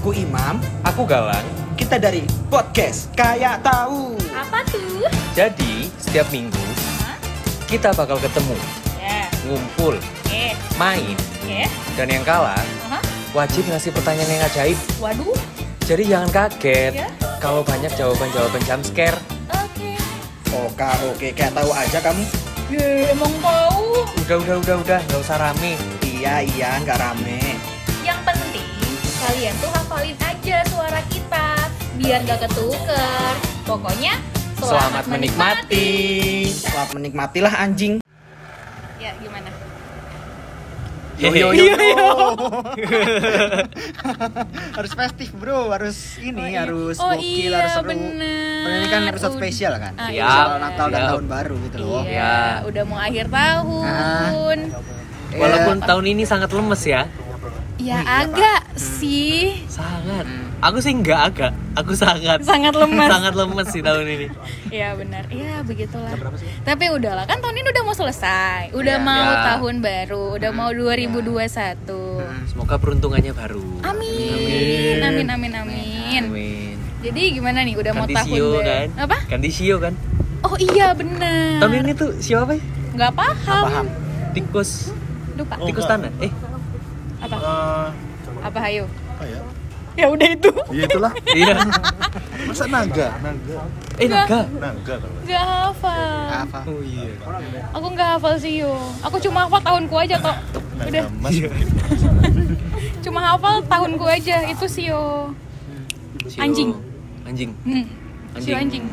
Aku Imam, Aku Galang. kita dari podcast Kayak Tahu. Apa tuh? Jadi, setiap minggu kita bakal ketemu, Ya, ngumpul, oke, main, oke. dan yang kalah Aha. wajib ngasih pertanyaan yang ajaib. Waduh, Jadi jangan kaget Ya. kalau banyak jawaban-jawaban jump scare. oke. Oke, oke, kayak tahu aja kamu. Ye, emang tahu. Udah, udah, udah, udah, nggak usah rame. Iya, iya, nggak rame. Kalian tuh hafalin aja suara kita biar gak ketuker. Pokoknya Selamat menikmati. Selamat menikmatilah anjing. Ya, gimana? Yo yo yo. yo. harus festif bro, harus ini, Oh, iya. harus Oh, gokil, iya, harus seru. bener. Ini kan episode spesial kan. Ah, iya. Spesial Natal dan Siap. tahun baru gitu loh. Iya, Ya. udah mau akhir tahun. Walaupun Eh, tahun ini sangat lemes ya. Ya Iya, Pak. agak sih. Sangat. Hmm. Aku sih nggak agak. Aku sangat. Sangat lemas. sangat lemes sih tahun ini. Iya benar. Iya begitulah. Tapi udahlah kan tahun ini udah mau selesai. Udah Iya. mau Ya. tahun baru. Udah mau 2021. Hmm. Semoga peruntungannya baru. Amin. Amin amin amin. Amin. Jadi gimana nih udah mau Ganti tahun sio baru? kan? Apa? Ganti sio kan? Oh iya benar. Tahun ini tuh sio apa ya? Nggak paham. Paham. Tikus. Lupa. Tikus tanah. Apa? Eh, Apa hayo? apa ya? Ya udah itu. Iya itulah. iya. Masa naga? Naga. Eh, naga. Naga. Nggak hafal. Apa? Oh iya. Aku nggak hafal sio. Aku cuma hafal tahunku aja kok. Udah. Cuma hafal tahunku aja. Itu sio. Anjing. Anjing. Hmm. Sio anjing.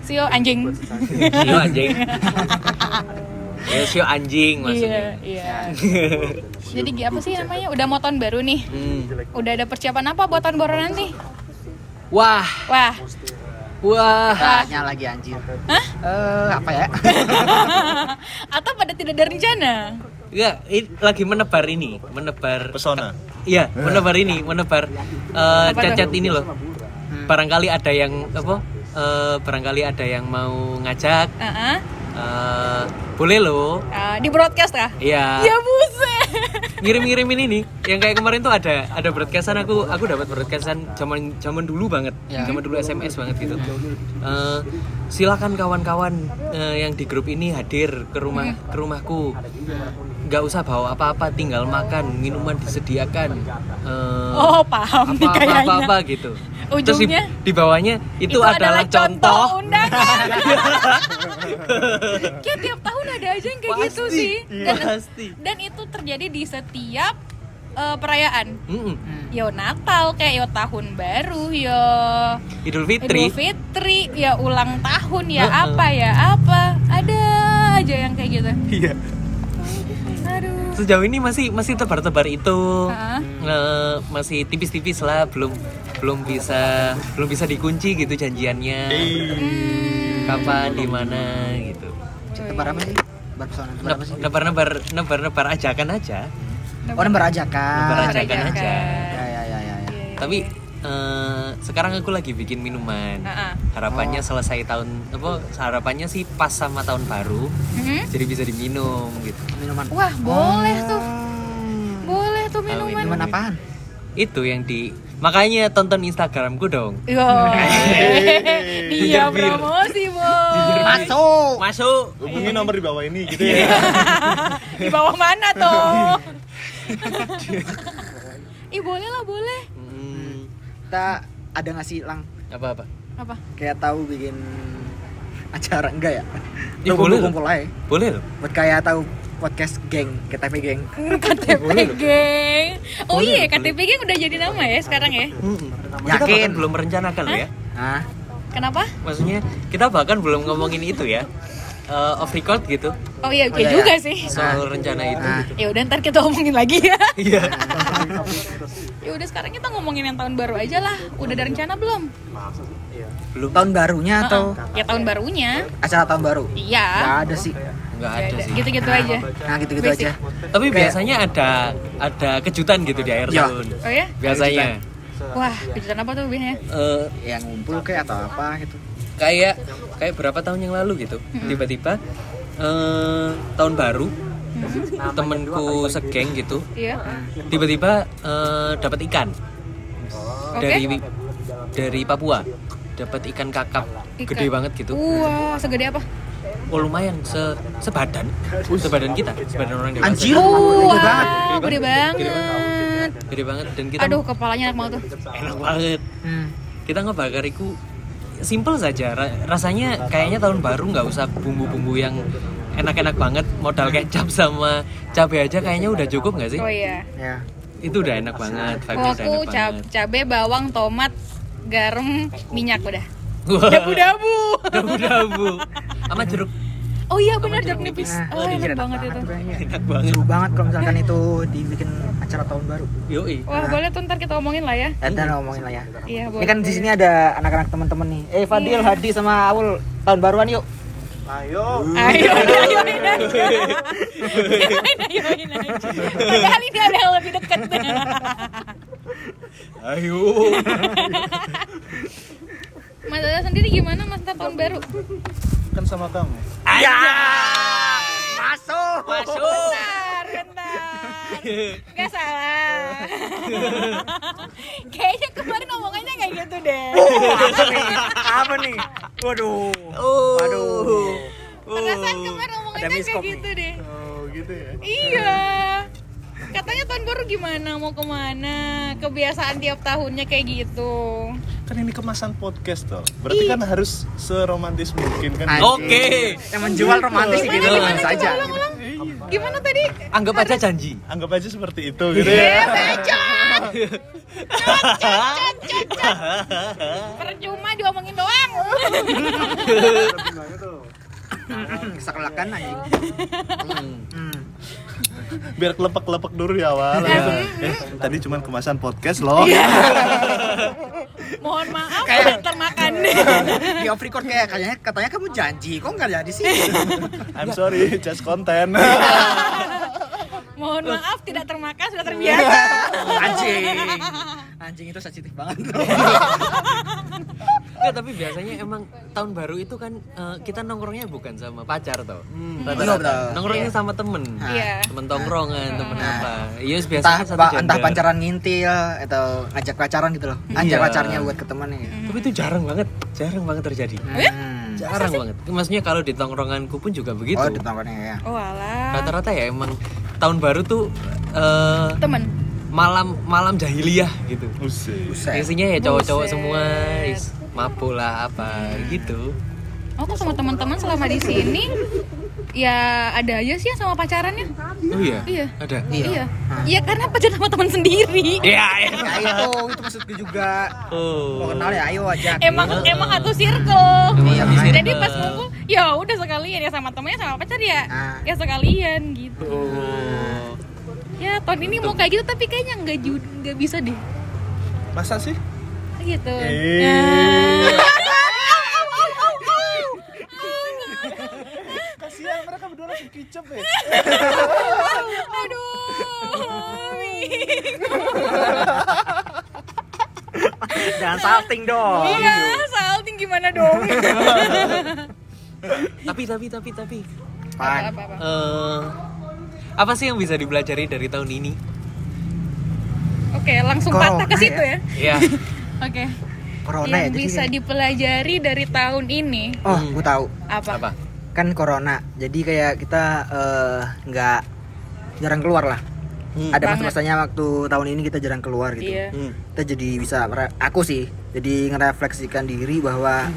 Sio anjing. Sio anjing. ya, sio anjing Iya, maksudnya. iya. Jadi apa sih namanya? Udah mau tahun baru nih. Hmm. Udah ada persiapan apa buat tahun baru nanti? Wah, Wah, wah. Tanya lagi anjir. Hah? Eh, apa ya? atau pada tidak ada rencana? Ya, ini lagi menebar ini, menebar Pesona. Iya, menebar ini, menebar eh, tuh? cacat ini loh. Barangkali ada yang apa? eh, barangkali ada yang mau ngajak. Heeh. Eh, boleh loh. Ah, di broadcast kah? Iya. Ya buset. Ngirim-ngirimin ini. Yang kayak kemarin tuh ada ada broadcastan aku aku dapat broadcastan zaman zaman dulu banget. Ya. Zaman dulu SMS banget gitu. Eh, silakan kawan-kawan eh, yang di grup ini hadir ke rumah ke rumahku. Nggak usah bawa apa-apa, tinggal makan, minuman disediakan. eh, Oh, paham nih apa, kayaknya. apa, apa, gitu. Terus di, Ujungnya? di bawahnya itu, adalah, contoh. undangan. kayak tiap tahun ada aja yang kayak gitu Pasti, sih. iya. Dan, Pasti. dan itu terjadi di setiap eh, perayaan. Mm-mm. Yo Natal kayak yo tahun baru yo Idul Fitri. Idul Fitri ya ulang tahun ya apa ya apa ada aja yang kayak gitu. Iya. Aduh. Sejauh ini masih masih tebar-tebar itu. Heeh. Eh, masih tipis-tipis lah, belum belum bisa belum bisa dikunci gitu janjiannya. Hmm. Kapan di mana gitu. Tebar apa sih? Bar pesona. Tebar apa sih? Nebar-nebar nebar-nebar ajakan aja. Oh, nebar ajakan. Nebar Nebar ajakan ajakan. aja. Ya, ya, ya, ya. ya. Tapi eh, sekarang aku lagi bikin minuman. Heeh. Harapannya selesai tahun apa? Harapannya sih pas sama tahun baru. Mhm. Jadi bisa diminum gitu. Minuman. Wah boleh tuh, Hmm. boleh tuh minuman. Minuman apaan? Itu yang di makanya tonton Instagramku dong. Yo, dia promosi. Masuk. Masuk. Hubungi nomor di bawah ini gitu ya. Di bawah mana tuh? Ih boleh lah boleh. Hmm, Kita ada nggak sih lang apa apa? Apa? kayak tahu bikin acara enggak ya? Ya, Lu boleh kumpul aja. Boleh loh. Buat kayak tahu podcast geng, KTP geng. KTP Boleh loh. geng. Oh Boleh iya loh, KTP geng udah jadi nama ya sekarang ya. Kita Yakin? bahkan belum merencanakan loh ya. Hah? Kenapa? Maksudnya kita bahkan belum ngomongin itu ya. Eh, off record gitu Oh iya Oh, oke iya, juga iya. sih. soal rencana itu. Nah. gitu. Ya udah ntar kita omongin lagi ya. Iya. ya udah sekarang kita ngomongin yang tahun baru aja lah. Udah ada rencana belum? belum. Tahun barunya atau Ya tahun barunya. acara tahun baru? Iya. Nggak ada sih. Ya ada sih. Gitu-gitu aja. Nah gitu-gitu aja. Tapi Kayak- biasanya ada ada kejutan gitu di akhir Iya. tahun. Oh ya? Biasanya. Wah, kejutan apa tuh biasanya? Eh, Yang ngumpul kayak atau apa gitu. Kayak kayak berapa tahun yang lalu gitu. Tiba-tiba eh, tahun baru temenku segeng gitu. Iya. tiba-tiba eh, dapat ikan. Dari dari Papua. Dapat ikan kakap. Ikan. gede banget gitu. Wah, segede apa? oh lumayan. Se sebadan. Sebadan kita. Sebadan orang dewasa. Anjir. Oh, Gede banget. wow, gede banget. gede banget. Dan kita Aduh, kepalanya enak banget tuh. enak banget. Hmm. kita ngebakar itu simple saja Ra- rasanya kayaknya tahun baru nggak usah bumbu-bumbu yang enak-enak banget modal kecap sama cabai aja kayaknya udah cukup nggak sih Oh iya. Ya. itu udah enak banget Oh, aku enak cab banget cabe, bawang, tomat, garam, minyak udah. Dabu-dabu. dabu-dabu sama jeruk Oh iya benar jeruk nipis. Nah, Oh, dikira enak banget itu. enak banget Seru banget kalau misalkan itu dibikin acara tahun baru. yoi Wah, boleh tuh ntar kita omongin lah ya. Ntar ngomongin lah ya. Iya, boleh. Ini kan di sini ada anak-anak teman-teman nih. Eh Fadil, Hadi sama Aul tahun baruan yuk. Ayo. Ayo, ayo, ayo. Ayo, ayo. Padahal ini ada yang lebih dekat. ayo Mas Dada sendiri gimana Mas tahun baru? Kan sama kamu. Ya. Masuk. masuk Bentar, bentar. Gak salah. Kayaknya kemarin omongannya kayak gitu deh. apa nih? Apa nih? Waduh. oh Waduh. Perasaan kemarin omongannya kayak miskom nih. gitu deh. Oh, gitu ya. Iya. Katanya tahun baru gimana? Mau ke mana? Kebiasaan tiap tahunnya kayak gitu. Kan ini kemasan podcast toh. Berarti kan harus seromantis mungkin kan. Oke. Yang menjual romantis Gimana, gitu gimana, saja. Ulang, ulang. Gimana tadi? anggap aja janji Anggap aja seperti itu gitu Eh, ya. Percuma diomongin doang. Kesakalakan anjing. Biar kelepek-kelepek dulu di awal. Iya. gitu. Eh, tadi cuman kemasan podcast loh. Mohon maaf Kayak- termakan. Di off record kayak kayaknya katanya kamu janji, kok nggak jadi sih? I'm sorry, just konten. Mohon maaf tidak termakan sudah terbiasa. Anjing. Anjing itu sensitif banget. Nggak, tapi biasanya emang tahun baru itu kan eh, kita nongkrongnya bukan sama pacar toh. Iya, Rata-rata. betul. Nongkrongnya sama temen. Iya. Temen tongkrongan, temen Nah. apa. Iya, entah biasanya satu pa- gender. entah pacaran ngintil atau ngajak pacaran gitu loh. Ngajak Iya. pacarnya buat ke temannya. gitu. Tapi itu jarang banget, jarang banget terjadi. Hmm. Jarang banget. Maksudnya kalau di tongkronganku pun juga begitu. Oh, di tongkronnya ya. Oh alah. Rata-rata ya emang tahun baru tuh eh, Temen. malam malam jahiliyah gitu. Buset. Isinya ya cowok-cowok semua, is, mabuk lah apa gitu. Aku sama teman-teman selama di sini ya ada aja sih sama pacarannya. Oh iya. Iya. Ada. Iya. Iya. Iya karena pacaran sama teman sendiri. Iya. iya. Ya itu, itu maksudku juga. Mau Oh. kenal ya, ayo ajak. Emang Iya. emang satu circle. Iya. Jadi circle. pas ngumpul ya udah sekalian ya sama temennya sama pacar ya. Ah. Ya sekalian gitu. Oh. Ya tahun ini mau kayak gitu tapi kayaknya nggak nggak bisa deh. Masa sih? Gitu. Eh. Nah. Kasihan mereka berdua langsung kicep ya. Aduh. Jangan salting dong. Iya, salting gimana dong? Tapi tapi tapi tapi apa, apa, apa. eh apa sih yang bisa dipelajari dari tahun ini? Oke, langsung Corona patah ke situ ya? ya. Ya. Oke. Corona ya yang jadi bisa kayak- dipelajari dari tahun ini Oh, gue tahu. apa? apa? Kan corona. Jadi kayak kita eh, nggak jarang keluar lah. Hmm. Ada masa-masanya waktu tahun ini kita jarang keluar gitu. Iya. Hmm. Kita jadi bisa aku sih jadi ngerefleksikan diri bahwa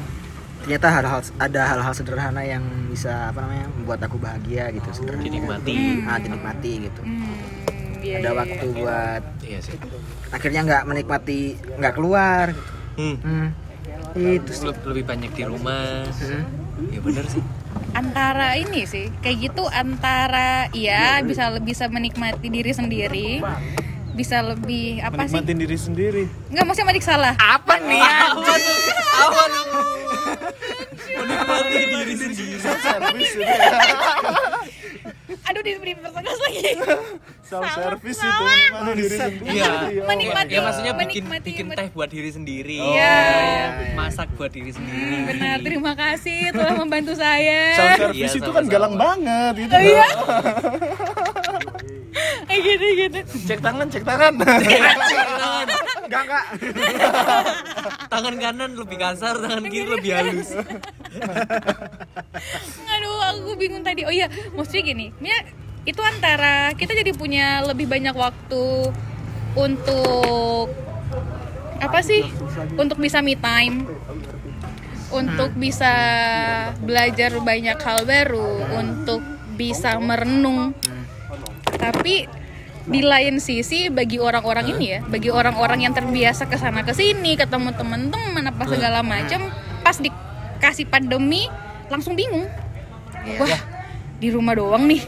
ternyata hal-hal ada hal-hal sederhana yang bisa apa namanya membuat aku bahagia gitu sederhana. Dinikmati. Ah, dinikmati gitu. Hmm, iya, ada iya, waktu iya. buat Iya sih. akhirnya nggak menikmati nggak keluar gitu. Hmm. Hmm. Itu sih. Lebih, lebih banyak di rumah. Hmm. Ya bener sih. Antara ini sih kayak gitu antara iya bisa bisa menikmati diri sendiri bisa lebih apa sih Menikmatin diri sendiri. nggak maksudnya medik salah Apa nih? Awan Menikmati diri sendiri. Service itu ya. aduh di di pertegas lagi Self service itu menikmati diri sendiri. Iya. Oh. Menikmati. Ya maksudnya bikin menikmati- bikin teh buat diri sendiri. Iya. iya. Masak buat diri sendiri. benar terima kasih telah membantu saya Self service Iya, itu kan galang banget gitu. Oh, iya. Kayak gitu gitu Cek tangan, cek tangan. enggak enggak tangan kanan lebih kasar tangan kiri lebih halus Aduh, aku bingung tadi. Oh iya, maksudnya gini, Mia, itu antara kita jadi punya lebih banyak waktu untuk apa sih? Untuk bisa me time, untuk bisa belajar banyak hal baru, untuk bisa merenung. Tapi di lain sisi bagi orang-orang ini ya, bagi orang-orang yang terbiasa ke sana ke sini, ketemu teman-teman apa segala macam, pas dikasih pandemi langsung bingung. Wah, di rumah doang nih.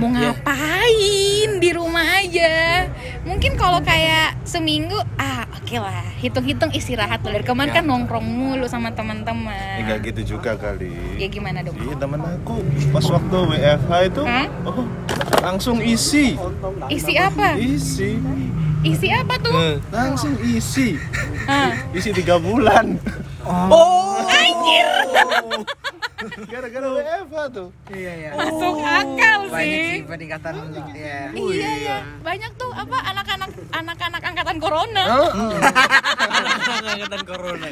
Mau ngapain di rumah aja? Mungkin kalau kayak seminggu, ah oke lah, hitung-hitung istirahat. Dari kemarin kan nongkrong mulu sama teman-teman. Enggak gitu juga kali. Ya gimana dong? Iya temen aku pas waktu WFH itu Hah? oh langsung isi Isi apa? isi Isi apa tuh? Eh. langsung isi Ah. isi tiga bulan oh Anjir, gara-gara WFH tuh iya iya masuk akal banyak sih sih. peningkatan ya Iya ya, banyak tuh apa anak-anak anak-anak angkatan corona. angkatan corona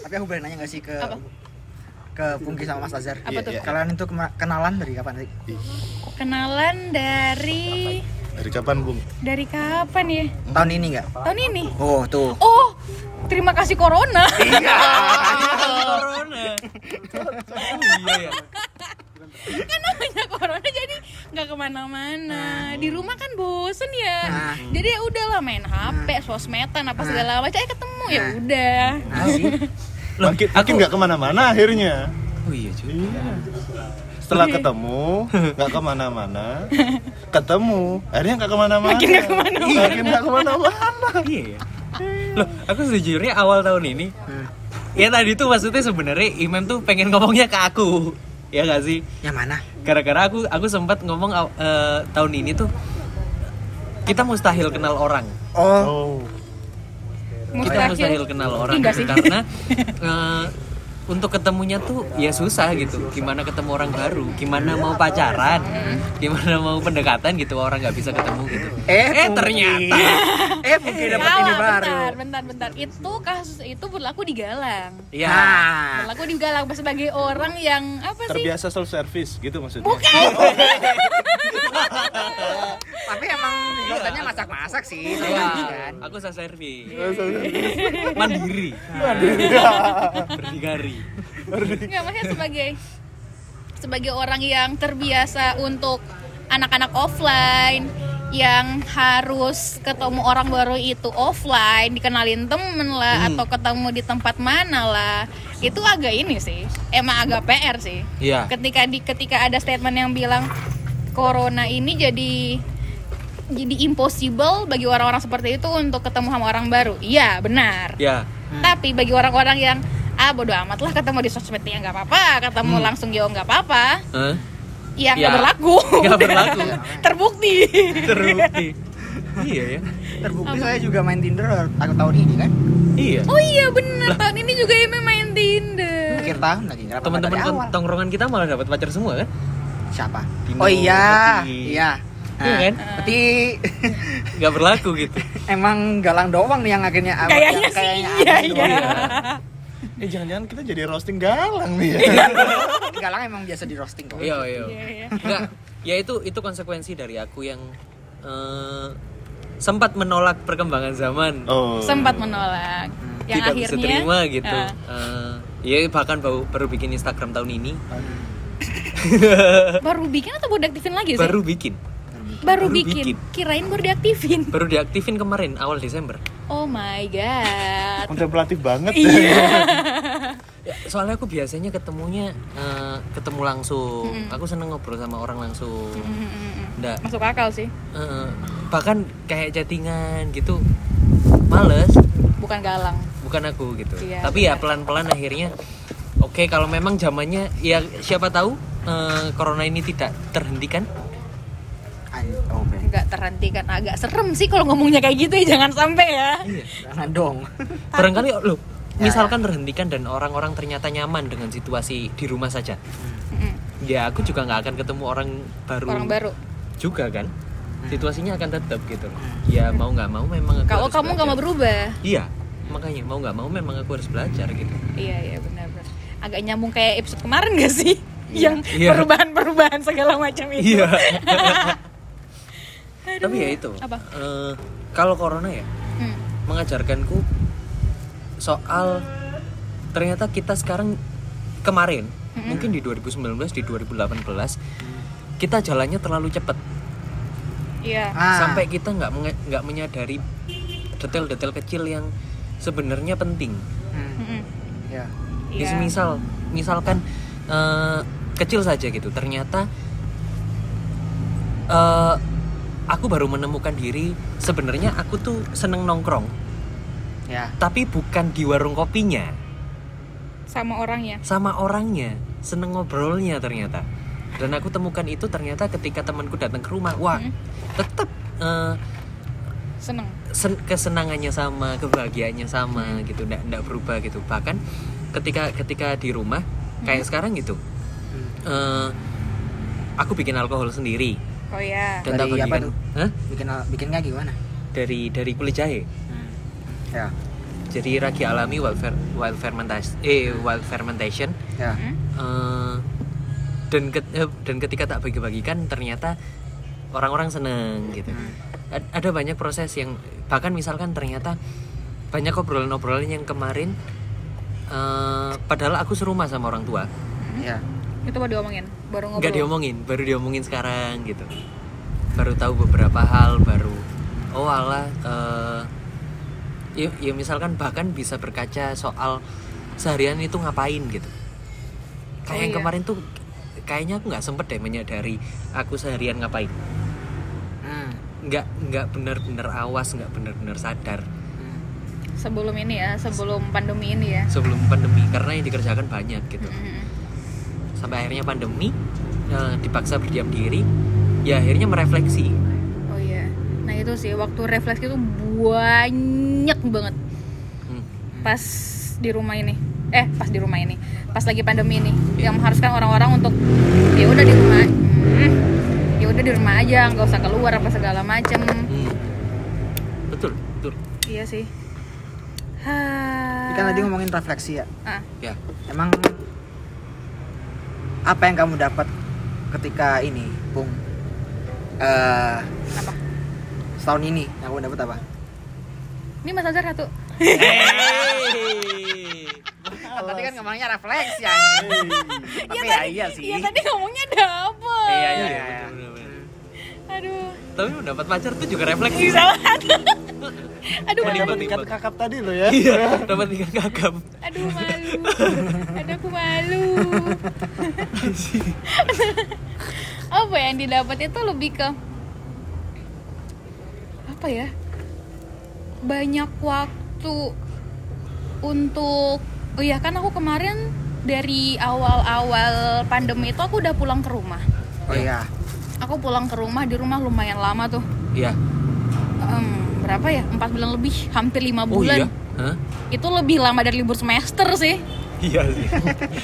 tapi aku boleh nanya nggak sih ke Apa? Ke Pungki sama Mas Azhar Apa tuh? kalian itu kenalan dari kapan sih Kenalan dari dari kapan bung dari kapan ya? tahun ini nggak Tahun ini. oh tuh Oh, terima kasih corona. corona iya ya kan namanya corona jadi nggak ke mana-mana. Di rumah kan bosen ya. Nah. Jadi ya udahlah main HP, sosmedan apa segala macam. Eh ketemu ya udah. nah makin makin nggak ke mana-mana akhirnya. Oh iya cuy iya. Setelah ketemu nggak ke mana-mana. Ketemu akhirnya nggak ke mana-mana. Makin nggak ke mana-mana. makin nggak ke mana-mana. Iya ya. Loh aku sejujurnya awal tahun ini ya tadi tuh maksudnya sebenarnya Imam tuh pengen ngomongnya ke aku. Ya gak sih? Yang mana? Gara-gara aku aku sempat ngomong eh, tahun ini tuh kita mustahil kenal orang. Oh oh kita mustahil kenal orang Enggak gitu. sih. karena eh, untuk ketemunya tuh ya susah gitu. Gimana ketemu orang baru? Gimana mau pacaran? Gimana mau pendekatan gitu? Orang nggak bisa ketemu gitu. Eh, Pungki. ternyata. Eh mungkin dapat Salah, ini baru. bentar, bentar, bentar. Itu kasus itu berlaku di Galang. ya nah. Berlaku di Galang sebagai orang yang apa sih? terbiasa self service gitu maksudnya. Bukan. tapi emang katanya masak-masak sih Iya, kan. Aku saya servis mandiri. Berdikari Enggak, maksudnya sebagai sebagai orang yang terbiasa untuk anak-anak offline yang harus ketemu orang baru itu offline, dikenalin temen lah Hmm. atau ketemu di tempat mana lah. Itu agak ini sih. Emang agak PR sih. Iya. Ketika di ketika ada statement yang bilang corona ini jadi jadi impossible bagi orang-orang seperti itu untuk ketemu sama orang baru. Iya, benar. ya Tapi bagi orang-orang yang ah bodo amat lah ketemu di sosmed ya nggak apa-apa, ketemu Hmm. langsung jauh nggak apa-apa, Hah? yang Ya, nggak berlaku. nggak berlaku. Terbukti. terbukti iya ya terbukti saya juga main Tinder aku tahun ini kan iya Oh iya benar tahun ini juga Eme main Tinder. akhir tahun lagi kenapa teman-teman tongkrongan kita malah dapat pacar semua kan siapa Tino, oh iya Peti. iya Iya kan? berarti nggak berlaku gitu emang galang doang nih yang akhirnya Kayaknya kayaknya iya iya. Eh jangan-jangan kita jadi roasting galang nih ya? Galang emang biasa di roasting kok iya iya. Iya, iya. nggak ya itu itu konsekuensi dari aku yang eh, sempat menolak perkembangan zaman. Oh. Sempat menolak. Yang tidak akhirnya bisa terima gitu. ah, Eh, ya bahkan baru, baru bikin Instagram tahun ini. Baru bikin atau baru diaktifin lagi sih? baru bikin. Baru baru bikin. bikin. Kirain baru diaktifin. baru diaktifin kemarin awal Desember Oh my god. kontemplatif banget Iya. Ya, soalnya aku biasanya ketemunya eh, ketemu langsung Mm-mm. aku seneng ngobrol sama orang langsung Mm-mm. nggak Masuk akal sih. eh, bahkan kayak chattingan gitu males Bukan galang. bukan aku gitu Iya, tapi ya benar. pelan-pelan akhirnya oke kalau memang zamannya ya siapa tahu eh, corona ini tidak terhentikan An- oh, oke Nggak terhentikan agak serem sih kalau ngomongnya kayak gitu ya jangan sampai ya. iya jangan dong barangkali loh Ya, misalkan terhentikan dan orang-orang ternyata nyaman dengan situasi di rumah saja Mm-mm. ya aku juga nggak akan ketemu orang baru Orang baru. juga kan situasinya akan tetap gitu ya mau nggak mau memang Kalau kamu nggak mau berubah. iya makanya mau nggak mau memang aku harus belajar gitu Iya iya benar-benar. Agak nyambung kayak episode kemarin gak sih? Iya. Yang Iya. perubahan-perubahan segala macam itu. iya Aduh. tapi ya itu Apa? eh, kalau corona ya Hmm. mengajarkanku soal ternyata kita sekarang kemarin Mm-mm. mungkin di 2019 di 2018 kita jalannya terlalu cepat Iya. Ah, sampai kita nggak menge- nggak menyadari detail-detail kecil yang sebenarnya penting. hmm, Mm-mm. ya Ya, Iya. misal misalkan eh, kecil saja gitu. Ternyata eh, aku baru menemukan diri sebenarnya aku tuh seneng nongkrong, ya tapi bukan di warung kopinya, Sama orangnya. sama orangnya, seneng ngobrolnya ternyata. Dan aku temukan itu ternyata ketika temanku datang ke rumah, wah, Mm. tetap eh, Seneng. sen- kesenangannya sama, kebahagiaannya sama gitu, ndak ndak berubah gitu. Bahkan ketika ketika di rumah kayak sekarang gitu, Hmm. eh, aku bikin alkohol sendiri Oh ya. dan tak Dari apa tuh? Hah? bikin bikinnya gimana dari dari kulit jahe. Hmm. ya Jadi ragi alami wild, fer, wild fermentation, eh wild fermentation. ya Hmm? eh, dan ket- eh, dan ketika tak bagi-bagikan ternyata orang-orang seneng gitu. Hmm. Ad- Ada banyak proses yang bahkan misalkan ternyata banyak obrolan-obrolan yang kemarin eh, padahal aku serumah sama orang tua ya Itu baru diomongin. Baru ngobrol. nggak diomongin baru diomongin sekarang gitu baru tahu beberapa hal baru oh alah eh, ya, ya misalkan bahkan bisa berkaca soal seharian itu ngapain gitu kayak Oh, yang iya. kemarin tuh kayaknya aku nggak sempet deh menyadari aku seharian ngapain Hmm. nggak nggak benar-benar awas nggak benar-benar sadar Hmm. Sebelum ini ya, sebelum pandemi ini ya. sebelum pandemi karena yang dikerjakan banyak gitu Mm-mm. Sampai akhirnya pandemi eh, dipaksa berdiam diri ya akhirnya merefleksi Oh iya. Nah itu sih waktu refleksi itu banyak banget Hmm. pas di rumah ini. Eh pas di rumah ini, pas lagi pandemi ini, yang mengharuskan orang-orang untuk ya udah di rumah, hmm, ya udah di rumah aja, nggak usah keluar apa segala macem. Hmm. betul betul Iya sih. Ini kan tadi ngomongin refleksi ya Ah, ya emang apa yang kamu dapat ketika ini Bung eh apa? setahun ini yang kamu dapat apa Ini Mas Azhar satu. tadi kan ngomongnya refleksi ya tapi ya iya sih Iya tadi ngomongnya dapet. Iya, iya, Iya, iya. Aduh. tapi mendapat pacar tuh juga refleksi Bisa. Aduh. Ikan kakap tadi lo ya. iya dapat ikan kakap Aduh malu. Aduh aku malu. apa yang didapat itu lebih ke apa ya? Banyak waktu untuk oh iya kan aku kemarin dari awal-awal pandemi itu aku udah pulang ke rumah. oh iya Aku pulang ke rumah di rumah lumayan lama tuh. iya Em, berapa ya? Empat bulan lebih, hampir lima oh bulan. iya Hah? Itu lebih lama dari libur semester sih. iya sih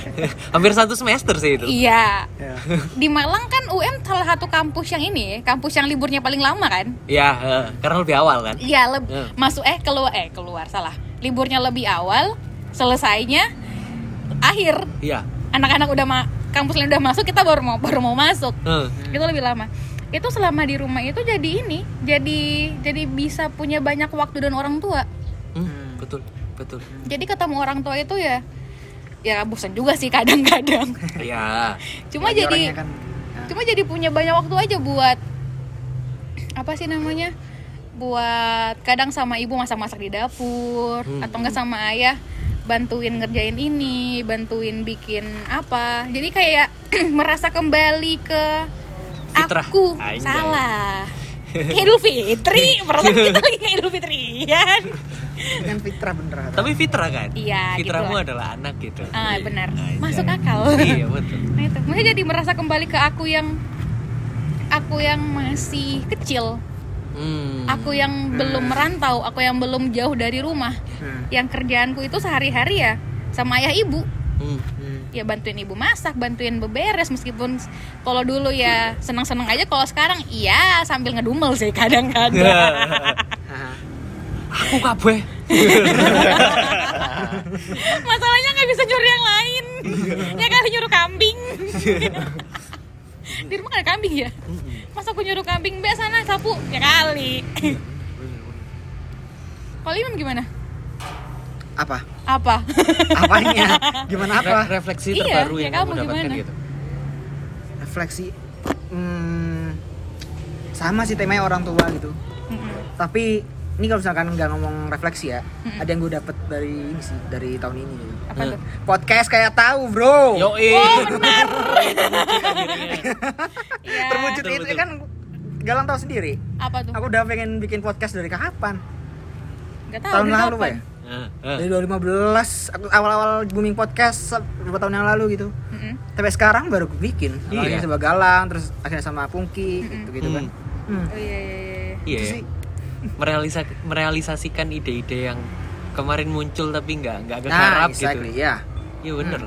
hampir satu semester sih itu Iya. Ya. Di Malang kan UM salah satu kampus yang ini, kampus yang liburnya paling lama kan? Iya, eh, karena lebih awal kan Iya, leb- Ya. masuk eh keluar eh keluar salah. Liburnya lebih awal, selesainya akhir. iya Anak-anak udah ma kampus lain udah masuk, kita baru mau baru mau masuk. Eh, Itu lebih lama. Itu selama di rumah itu jadi ini, jadi jadi bisa punya banyak waktu dan orang tua. Betul betul Jadi ketemu orang tua itu ya ya bosan juga sih kadang-kadang. iya Cuma Lagi jadi kan, ya. cuma jadi punya banyak waktu aja buat apa sih namanya buat kadang sama ibu masak-masak di dapur Hmm. atau enggak sama ayah bantuin ngerjain ini bantuin bikin apa jadi kayak merasa kembali ke Fitrah. aku Anjay. salah Idul Fitri perasaan kita lagi kayak Idul Fitri kan kan fitrah bener kata. tapi fitrah kan Iya, gitu fitrahmu lah. adalah anak gitu ah benar Anjay. masuk akal iya betul Nah itu, maksudnya jadi merasa kembali ke aku yang aku yang masih kecil, Hmm. aku yang belum merantau, aku yang belum jauh dari rumah, Hmm. yang kerjaanku itu sehari-hari ya sama ayah ibu. Hmm. Ya bantuin ibu masak bantuin beberes meskipun kalau dulu ya senang-senang aja kalau sekarang iya sambil ngedumel sih kadang-kadang. Haha. Aku kabeh. masalahnya nggak bisa nyuruh yang lain. Ya kali nyuruh kambing. Di rumah nggak ada kambing ya? Masa aku nyuruh kambing? Mbak sana sapu. Ya kali. Kalau Imam gimana apa? Apa? Apanya? Gimana apa? Re- refleksi Iya, terbaru ya yang kamu kamu dapatkan gimana? gitu. refleksi hmm, sama sih temanya orang tua gitu. Mm-mm. tapi ini kalau misalkan nggak ngomong refleksi ya ada yang gue dapet dari ini sih dari tahun ini. Gitu. apa tuh? Podcast kayak tahu bro. Yo, oh benar. Iya. terwujud itu kan Galang tahu sendiri. Apa tuh? Aku udah pengen bikin podcast dari kapan? Nggak tahu tahun dari lalu kapan. ya Nah, nah. dari 2015 aku awal-awal booming podcast beberapa tahun yang lalu gitu Mm-mm. tapi sekarang baru gue bikin awalnya Iya. sama Galang terus akhirnya sama Pungki gitu gitu kan Hmm. oh iya iya iya Iya. Itu ya. sih Merelisa- merealisasikan ide-ide yang kemarin muncul tapi nggak nggak nah kegarap exactly gitu. ya Iya bener.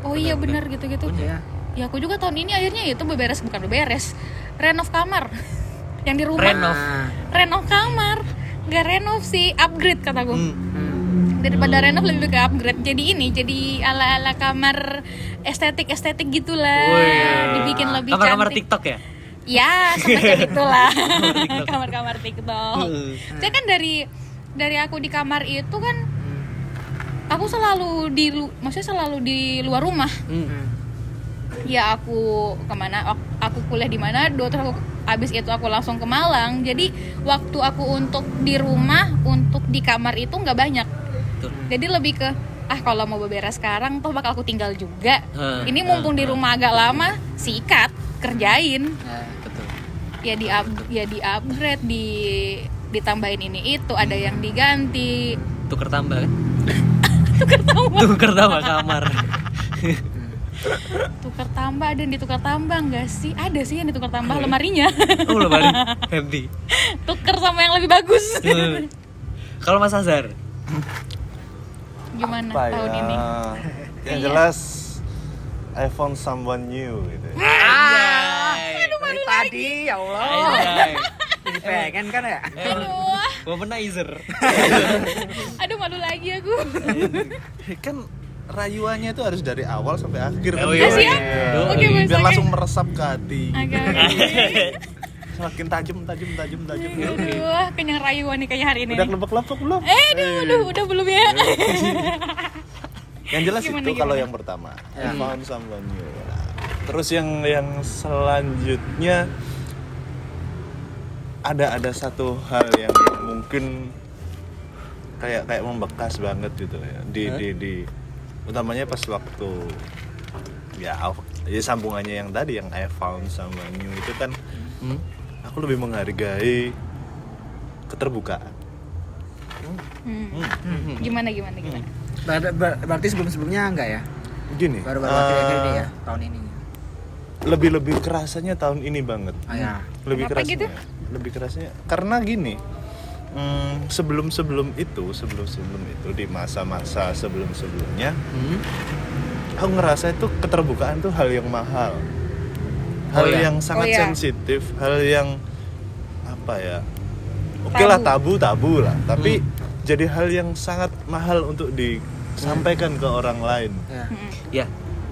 oh iya benar gitu-gitu ya ya aku juga tahun ini akhirnya itu beberes bukan beberes renov kamar yang di rumah Renov. Nah, renov kamar nggak renov sih upgrade kataku Hmm. hmm. Daripada renov lebih ke upgrade. Jadi ini jadi ala ala kamar estetik estetik gitulah Wih. dibikin lebih Kamar-kamar cantik. TikTok ya? ya semacam itulah kamar kamar tiktok. Hmm. saya kan dari dari aku di kamar itu kan aku selalu di lu- maksudnya selalu di luar rumah. Hmm. ya aku ke mana ak- aku kuliah di mana dua terus aku abis itu aku langsung ke Malang. Jadi waktu aku untuk di rumah untuk di kamar itu nggak banyak Betul. jadi lebih ke ah kalau mau beberes sekarang toh bakal aku tinggal juga Hmm, ini mumpung di rumah agak lama sikat kerjain Nah, Betul. ya di up- ya di upgrade di ditambahin ini itu ada yang diganti Tuker tambah kan? Tuker tambah kamar. tukar tambah ada yang ditukar tambah nggak sih ada sih yang ditukar tambah lemarinya oh lebaran ganti. tuker sama yang lebih bagus Hmm. Kalau Mas Azhar, gimana Apa tahun ya? ini Yang Iya. jelas I found someone new gitu. dari tadi ya Allah Anjay. jadi pengen kan ya aduh Womanizer. aduh malu lagi aku kan rayuannya itu harus dari awal sampai akhir kan. Oh, iya. Masih ya? Iya. Oke, Biar langsung meresap ke hati. agak Semakin tajam, tajam, tajam, tajam. aduh kenyang rayuan nih kayaknya hari ini Udah nih. kelebek-kelebek belum? eh aduh, aduh udah belum ya Yang jelas Gimana, itu kalau yang pertama. Ya. I found someone new. Terus yang yang selanjutnya ada ada satu hal yang mungkin kayak kayak membekas banget gitu ya di Hah? di di utamanya pas waktu ya ya sambungannya yang tadi yang I found someone new itu kan Hmm. Aku lebih menghargai keterbukaan. Hmm. Hmm. gimana gimana gimana Ber- ber- berarti sebelum sebelumnya enggak ya Gini, baru-baru eh, akhir-akhir ini ya tahun ini lebih lebih kerasanya tahun ini banget. oh ya lebih Kenapa kerasnya gitu? lebih kerasnya karena gini hmm, sebelum sebelum itu sebelum sebelum itu di masa-masa sebelum sebelumnya Hmm. aku ngerasa itu keterbukaan tuh hal yang mahal hal Oh, iya. yang sangat Oh, iya. sensitif hal yang apa ya oke lah tabu tabu lah. Tapi jadi hal yang sangat mahal untuk disampaikan ke orang lain. Ya. Hmm. Ya.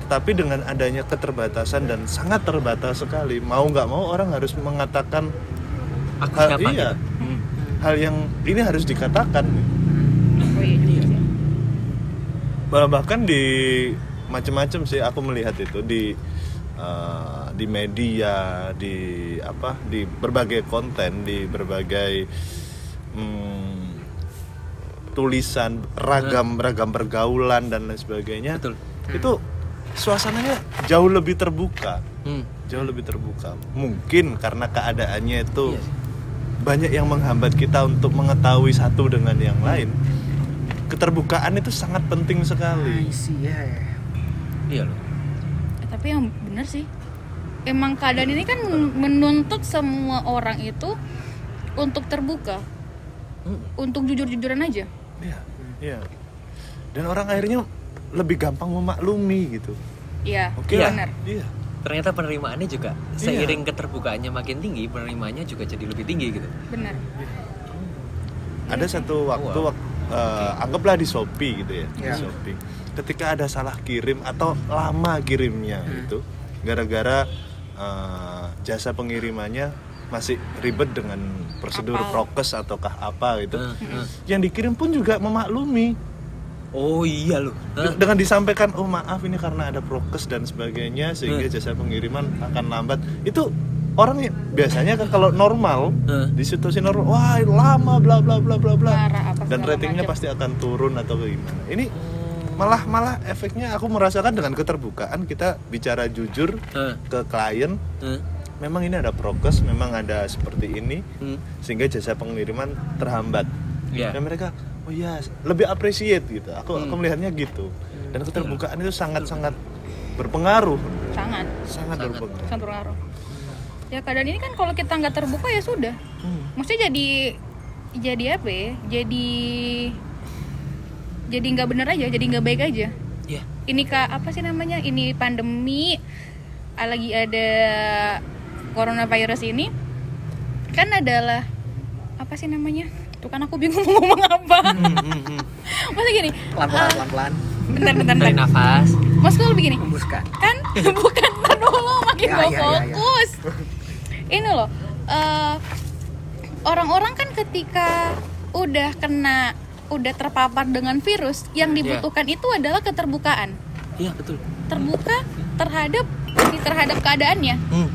tapi dengan adanya keterbatasan dan sangat terbatas sekali mau nggak mau orang harus mengatakan Aku hal siapa iya. gitu? Hmm. hal yang ini harus dikatakan. Oh iya Bah- bahkan di macam-macam sih aku melihat itu di eh, di media di apa di berbagai konten di berbagai hmm, tulisan ragam ragam pergaulan dan lain sebagainya Betul. itu suasananya jauh lebih terbuka Hmm. jauh lebih terbuka mungkin karena keadaannya itu Iya sih. banyak yang menghambat kita untuk mengetahui satu dengan yang lain keterbukaan itu sangat penting sekali ya ya. Iya loh. Eh, tapi yang bener sih emang keadaan ini kan menuntut semua orang itu untuk terbuka Hmm. untuk jujur-jujuran aja Iya, iya. Dan orang akhirnya lebih gampang memaklumi gitu Iya, oke Iya. lah benar. iya ternyata penerimaannya juga seiring keterbukaannya makin tinggi penerimaannya juga jadi lebih tinggi gitu Benar. ada satu waktu Wow. wak- eh, anggaplah di Shopee gitu ya, Ya. di Shopee. Ketika ada salah kirim atau lama kirimnya itu gara-gara eh, jasa pengirimannya masih ribet dengan prosedur Kapal. prokes ataukah apa gitu. Eh, eh. Yang dikirim pun juga memaklumi oh iya loh Eh, dengan disampaikan oh maaf ini karena ada prokes dan sebagainya sehingga jasa pengiriman akan lambat. Itu orang ya- biasanya kan kalau normal Hmm. di situasi normal wah lama bla bla bla bla bla apa dan ratingnya macam. pasti akan turun atau gimana. Ini malah malah efeknya aku merasakan dengan keterbukaan kita bicara jujur eh, ke klien eh, memang ini ada prokes memang ada seperti ini hmm. sehingga jasa pengiriman terhambat Iya. dan mereka oh iya lebih appreciate gitu aku aku Hmm. melihatnya gitu dan keterbukaan itu sangat sangat berpengaruh Sangat, sangat, Sangat. berpengaruh sangat berpengaruh. Ya keadaan ini kan kalau kita nggak terbuka ya sudah. Hmm. Maksudnya jadi jadi apa ya? Jadi jadi nggak bener aja, jadi nggak baik aja. Iya. Ini kak apa sih namanya? Ini pandemi lagi ada coronavirus ini kan adalah apa sih namanya? Tuh kan aku bingung mau ngomong apa. Hmm, hmm, hmm. Maksudnya gini, pelan-pelan ah, pelan-pelan bentar bentar tarik bentar. nafas Maksudku lebih gini, hembuskan kan bukan dulu makin Ya, ya, ya, ya. fokus ini loh eh, orang-orang kan ketika udah kena udah terpapar dengan virus yang Iya. dibutuhkan itu adalah keterbukaan. Iya betul. Terbuka terhadap terhadap keadaannya. Hmm.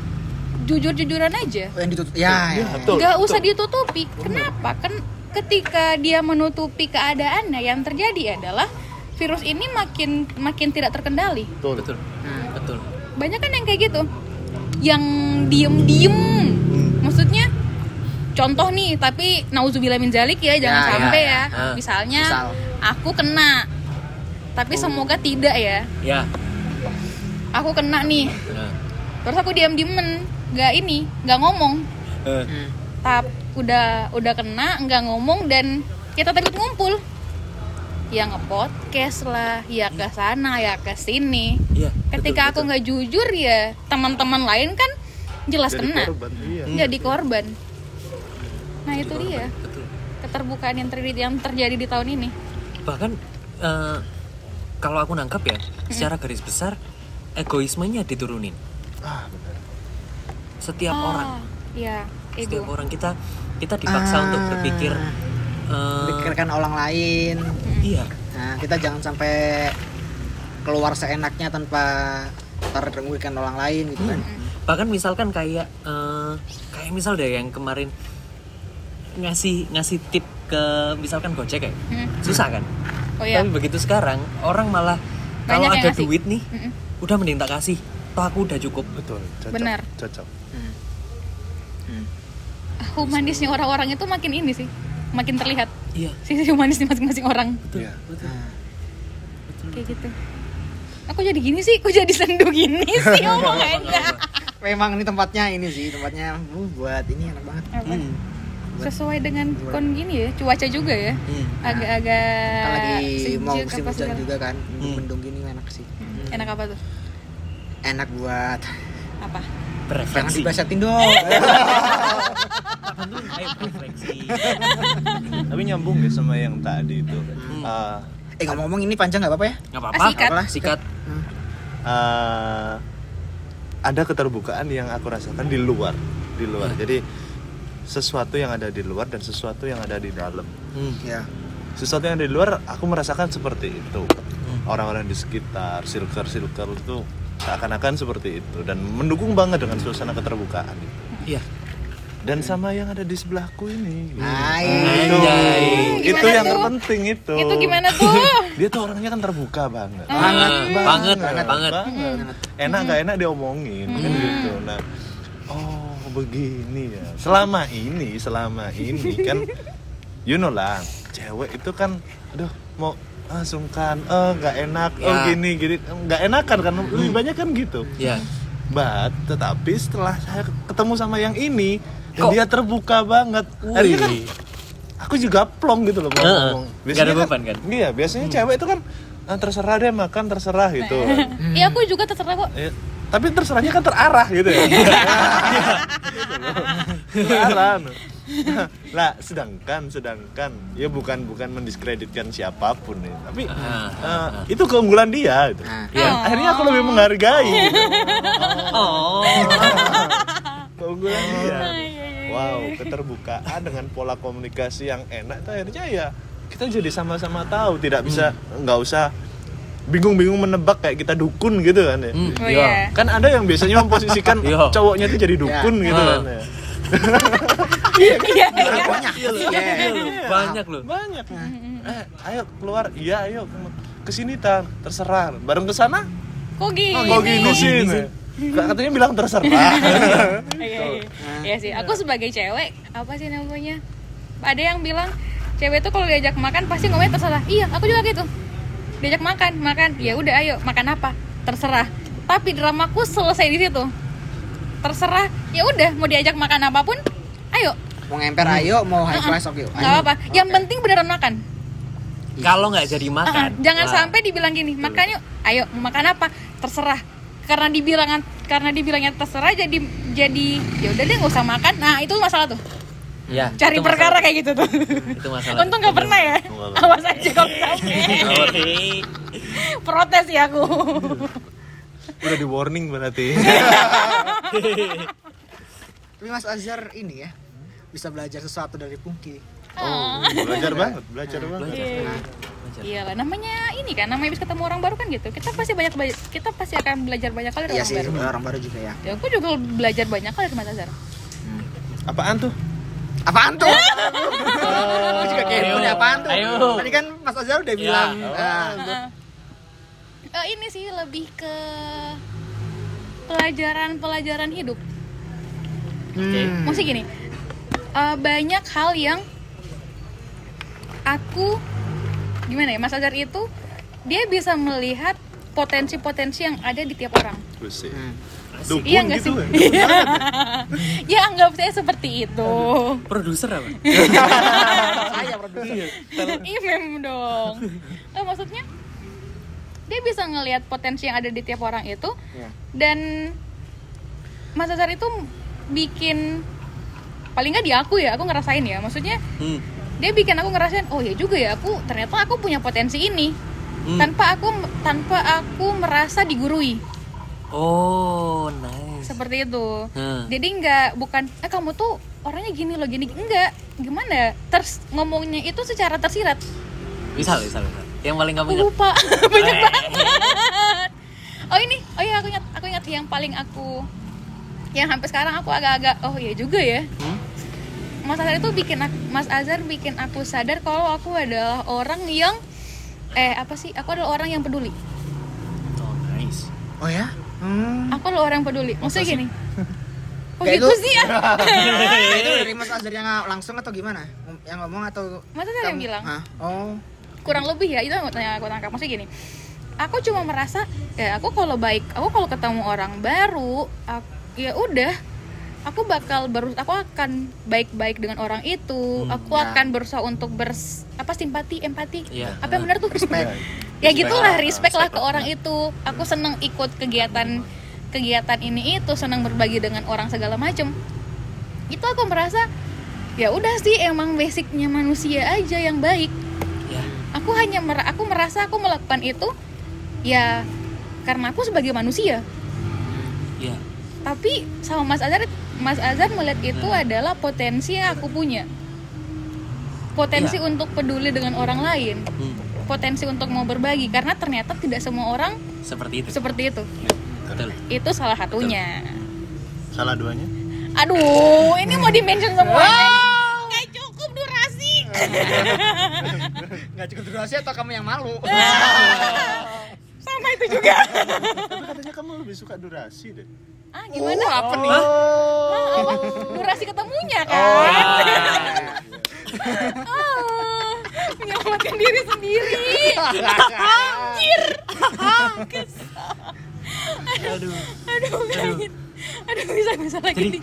jujur-jujuran aja. Oh, yang ditutup ya, ya, ya. betul, nggak betul. usah ditutupi. Kenapa? Kan ketika dia menutupi keadaannya yang terjadi adalah virus ini makin makin tidak terkendali. Betul. Betul. Hmm. betul. Banyak kan yang kayak gitu? Yang diem-diem. Maksudnya contoh nih tapi nauzubillah min zalik ya jangan Ya, ya, sampai ya, ya. Ah. misalnya Misal. aku kena tapi semoga tidak ya ya aku kena nih Nah. terus aku diam-diemen nggak ini nggak ngomong Eh, Hmm. tap udah udah kena nggak ngomong dan kita takut ngumpul ya ngepodcast lah ya ke sana ya ke sini iya ketika aku nggak jujur ya teman-teman lain kan jelas Jadi kena korban, iya. jadi korban nah itu dia. betul. Keterbukaan yang terjadi yang terjadi di tahun ini. Bahkan eh, kalau aku nangkap ya secara garis besar egoismenya diturunin. Ah benar. Setiap Ah, orang. ya setiap orang kita kita dipaksa Ah. untuk berpikir eh, pikirkan orang lain. Iya. Nah kita jangan sampai keluar seenaknya tanpa terrugikan orang lain gitu kan? Bahkan misalkan kayak eh, kayak misal deh yang kemarin ngasih ngasih tip ke misalkan gojek kayak Hmm. susah kan oh ya tapi begitu sekarang orang malah kalau Banyak yang ada ngasih. duit nih Mm-mm. udah mending tak kasih toh aku udah cukup betul cocok Benar. cocok Hmm. Hmm. humanisnya orang-orang itu makin ini sih makin terlihat iya sisi humanisnya masing-masing orang betul Iya. betul Nah, kayak gitu aku jadi gini sih aku jadi sendu gini sih omongannya memang ini tempatnya ini sih tempatnya uh, buat ini enak banget? Hmm, sesuai dengan kon gini ya cuaca juga ya. Hmm. agak-agak kan lagi mau musim hujan segala. juga kan Hmm. mendung gini enak sih. Enak apa tuh? Enak buat apa? Jangan berefleksi dibasetin dong tapi nyambung ya sama yang tadi itu. Ah, eh ngomong-ngomong ini panjang nggak apa-apa ya? Nggak Ah, apa-apa sikat. Apalah, sikat. Hmm. eh, ada keterbukaan yang aku rasakan di luar di luar. Jadi sesuatu yang ada di luar dan sesuatu yang ada di dalam. Hmm. ya. Sesuatu yang ada di luar aku merasakan seperti itu. Orang-orang di sekitar circle circle itu seakan-akan seperti itu dan mendukung banget dengan suasana keterbukaan itu. Iya. Dan sama yang ada di sebelahku ini. Gitu. Hai. itu yang tuh? terpenting itu. Itu gimana tuh? Dia tuh orangnya kan terbuka banget. Banget, banget. banget. banget. Banget. enak nggak enak diomongin kan gitu. Nah begini ya. Selama ini selama ini kan you know lah cewek itu kan aduh mau ah sungkan eh nggak enak oh Ya. gini gini nggak enakan kan lebih banyak kan gitu. Ya. But tetapi setelah saya ketemu sama yang ini dan dia terbuka banget. Akhirnya kan aku juga plong gitu loh mau ngomong Nggak ada beban kan? iya biasanya cewek itu kan ah, terserah deh makan terserah gitu. Iya aku juga terserah kok. Ya, tapi terserahnya kan terarah gitu ya terarah no. lah sedangkan sedangkan ya bukan bukan mendiskreditkan siapa pun nih tapi eh, itu keunggulan dia gitu. Nah. Ya, akhirnya aku lebih menghargai gitu. Oh. keunggulan dia wow keterbukaan dengan pola komunikasi yang enak itu akhirnya ya kita jadi sama-sama tahu tidak bisa nggak usah bingung-bingung menebak kayak kita dukun gitu kan ya Hmm, Oh iya. iya. kan ada yang biasanya memposisikan Iya. cowoknya itu jadi dukun gitu Ah. kan ya Iya iya. banyak Iya loh, Iya. iya loh, banyak loh. banyak eh ayo keluar iya ayo ke sini tan terserah bareng ke sana Kok gini? kok gini sih katanya bilang terserah Iya, iya. Iya sih. Aku sebagai cewek, apa sih namanya? Ada yang bilang cewek tuh kalau diajak makan pasti ngomongnya terserah. Iya, aku juga gitu. Diajak makan, makan. Ya udah ayo, makan apa? Terserah. Tapi dramaku selesai di situ. Terserah. Ya udah, mau diajak makan apa pun, ayo. mau ngemper ayo mau high class oke Nggak apa-apa. Yang penting beneran makan. Kalau nggak jadi Ah, makan, jangan wah, sampai dibilang gini, makan yuk. Ayo, mau makan apa? Terserah. Karena dibilang karena dibilangnya terserah jadi jadi ya udah deh nggak usah makan. Nah, itu masalah tuh. Ya, Cari perkara masalah. kayak gitu tuh. Itu masalah. Untung nggak pernah ya. Awas aja kalau sampai. Protes ya aku. udah di warning berarti tapi Mas Azhar ini ya bisa belajar sesuatu dari Pungki oh, belajar banget belajar banget Iya lah, namanya ini kan, namanya bisa ketemu orang baru kan gitu. Kita pasti banyak belajar- kita pasti akan belajar banyak kali dari iya orang sih baru. orang baru juga ya Ya, aku juga belajar banyak kali dari Mas Azhar. apaan tuh apaan tuh Aku juga kepo nih apaan tuh Ayo. tadi kan Mas Azhar udah bilang ah, Eh, ini sih lebih ke pelajaran-pelajaran hidup. hmm, Maksudnya gini, eh, banyak hal yang aku gimana ya Mas Azhar itu dia bisa melihat potensi-potensi yang ada di tiap orang. Hmm. Dukun Iya nggak gitu sih? ya ya anggap saya seperti itu. Produser apa? saya produser Iya mem dong. Eh, maksudnya dia bisa ngelihat potensi yang ada di tiap orang itu Iya. dan Mas Azhar itu bikin paling nggak di aku ya aku ngerasain ya maksudnya Hmm. dia bikin aku ngerasain oh ya juga ya aku ternyata aku punya potensi ini Hmm. tanpa aku tanpa aku merasa digurui Oh, nice. seperti itu Hmm. jadi nggak bukan eh kamu tuh orangnya gini loh gini enggak gimana ya? Ters ngomongnya itu secara tersirat Misal, misal, misal. Yang paling kamu ingat. lupa banyak Eh. banget oh ini oh iya aku ingat aku ingat yang paling aku yang sampai sekarang aku agak-agak oh iya juga ya Hmm? Mas Azhar itu bikin aku, Mas Azhar bikin aku sadar kalau aku adalah orang yang eh apa sih aku adalah orang yang peduli Oh, nice. oh ya hmm. aku adalah orang yang peduli maksudnya gini. Oh Kayak gitu itu- sih ya itu dari Mas Azhar yang langsung atau gimana? Yang ngomong atau Mas Azhar yang bilang. Hah? oh. Kurang lebih ya itu yang aku tangkap. Maksudnya gini aku cuma merasa ya aku kalau baik aku kalau ketemu orang baru aku- ya udah aku bakal baru aku akan baik-baik dengan orang itu aku ya. akan berusaha untuk bers apa simpati empati Iya. apa yang benar tuh Respect. ya gitulah respect lah ke orang itu aku seneng ikut kegiatan kegiatan ini itu senang berbagi dengan orang segala macem itu aku merasa ya udah sih emang basicnya manusia aja yang baik Ya. aku hanya mer- aku merasa aku melakukan itu ya karena aku sebagai manusia Ya. tapi sama Mas Azhar Mas Azhar melihat itu adalah potensi yang aku punya. Potensi Iya. untuk peduli dengan orang lain. Hmm. potensi untuk mau berbagi karena ternyata tidak semua orang Seperti itu. seperti itu. Betul. itu salah satunya. Salah duanya? Aduh ini mau dimention semuanya nggak cukup durasi. Nggak cukup durasi atau kamu yang malu? Sama itu juga. Tapi katanya kamu lebih suka durasi deh ah gimana? Oh, apa nih? Ah, apa? durasi ketemunya kan? Oh. Ah, menyelamatkan diri sendiri. Anjir Aduh. aduh aduh. Aduh. Bisa bisa lagi Jadi nih.